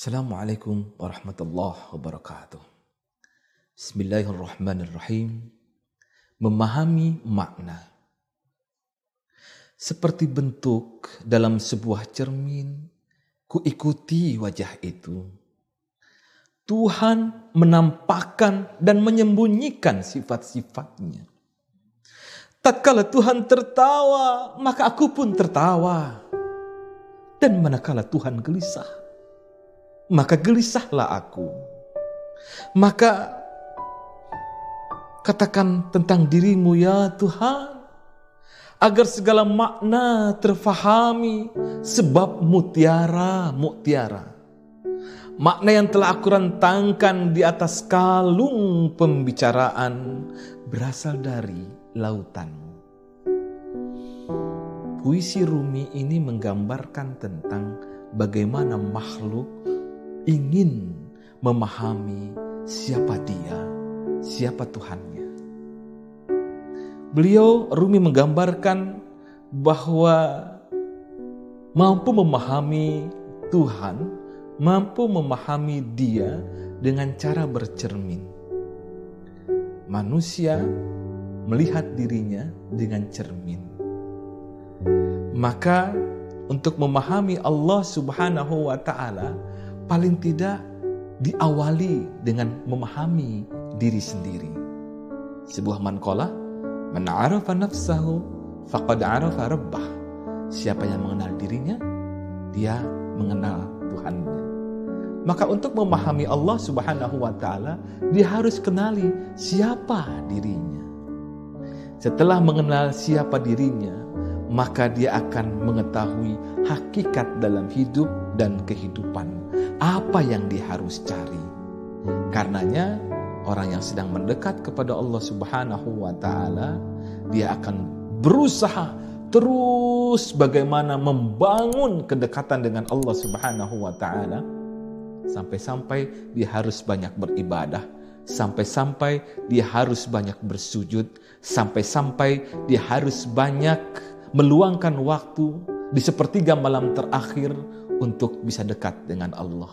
Assalamualaikum warahmatullahi wabarakatuh. Bismillahirrahmanirrahim. Memahami makna. Seperti bentuk dalam sebuah cermin, kuikuti wajah itu. Tuhan menampakkan dan menyembunyikan sifat-sifatnya. Tatkala Tuhan tertawa, maka aku pun tertawa. Dan manakala Tuhan gelisah, maka gelisahlah aku. Maka katakan tentang dirimu ya Tuhan, agar segala makna terfahami sebab mutiara, mutiara. Makna yang telah aku rentangkan di atas kalung pembicaraan berasal dari lautanmu. Puisi Rumi ini menggambarkan tentang bagaimana makhluk ingin memahami siapa dia, siapa Tuhannya. Beliau Rumi menggambarkan bahwa mampu memahami Tuhan, mampu memahami Dia dengan cara bercermin. Manusia melihat dirinya dengan cermin. Maka untuk memahami Allah Subhanahu wa taala paling tidak diawali dengan memahami diri sendiri. Sebuah mankola, man nafsahu faqad arafa rabbah. Siapa yang mengenal dirinya, dia mengenal Tuhannya. Maka untuk memahami Allah Subhanahu wa taala, dia harus kenali siapa dirinya. Setelah mengenal siapa dirinya, maka dia akan mengetahui hakikat dalam hidup dan kehidupan. Apa yang dia harus cari. Karenanya orang yang sedang mendekat kepada Allah Subhanahu wa taala dia akan berusaha terus bagaimana membangun kedekatan dengan Allah Subhanahu wa taala. Sampai-sampai dia harus banyak beribadah, sampai-sampai dia harus banyak bersujud, sampai-sampai dia harus banyak meluangkan waktu di sepertiga malam terakhir untuk bisa dekat dengan Allah.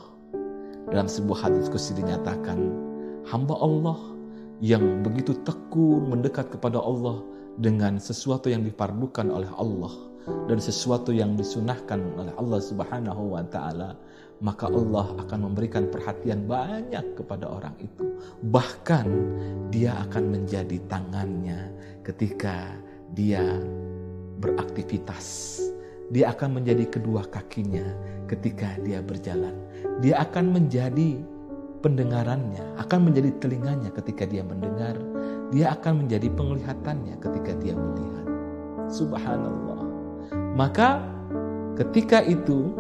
Dalam sebuah hadis kursi dinyatakan, hamba Allah yang begitu tekun mendekat kepada Allah dengan sesuatu yang dipardukan oleh Allah dan sesuatu yang disunahkan oleh Allah Subhanahu wa taala, maka Allah akan memberikan perhatian banyak kepada orang itu. Bahkan dia akan menjadi tangannya ketika dia beraktivitas. Dia akan menjadi kedua kakinya ketika dia berjalan. Dia akan menjadi pendengarannya, akan menjadi telinganya ketika dia mendengar. Dia akan menjadi penglihatannya ketika dia melihat. Subhanallah. Maka ketika itu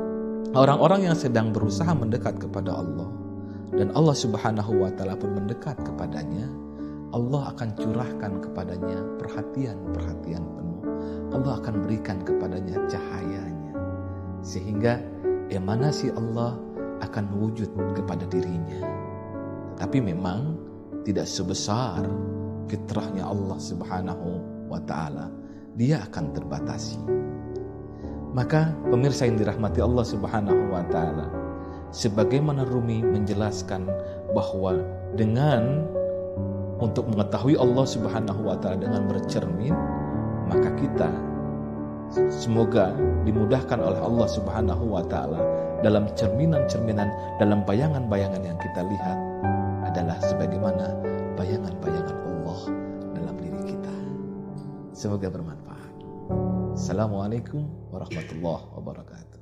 orang-orang yang sedang berusaha mendekat kepada Allah dan Allah Subhanahu wa taala pun mendekat kepadanya, Allah akan curahkan kepadanya perhatian-perhatian penuh. Allah akan berikan kepadanya cahayanya sehingga emanasi Allah akan wujud kepada dirinya. Tapi memang tidak sebesar fitrahnya Allah Subhanahu wa taala. Dia akan terbatasi. Maka pemirsa yang dirahmati Allah Subhanahu wa taala, sebagaimana Rumi menjelaskan bahwa dengan untuk mengetahui Allah Subhanahu wa taala dengan bercermin, maka kita Semoga dimudahkan oleh Allah Subhanahu wa taala dalam cerminan-cerminan dalam bayangan-bayangan yang kita lihat adalah sebagaimana bayangan-bayangan Allah dalam diri kita. Semoga bermanfaat. Assalamualaikum warahmatullahi wabarakatuh.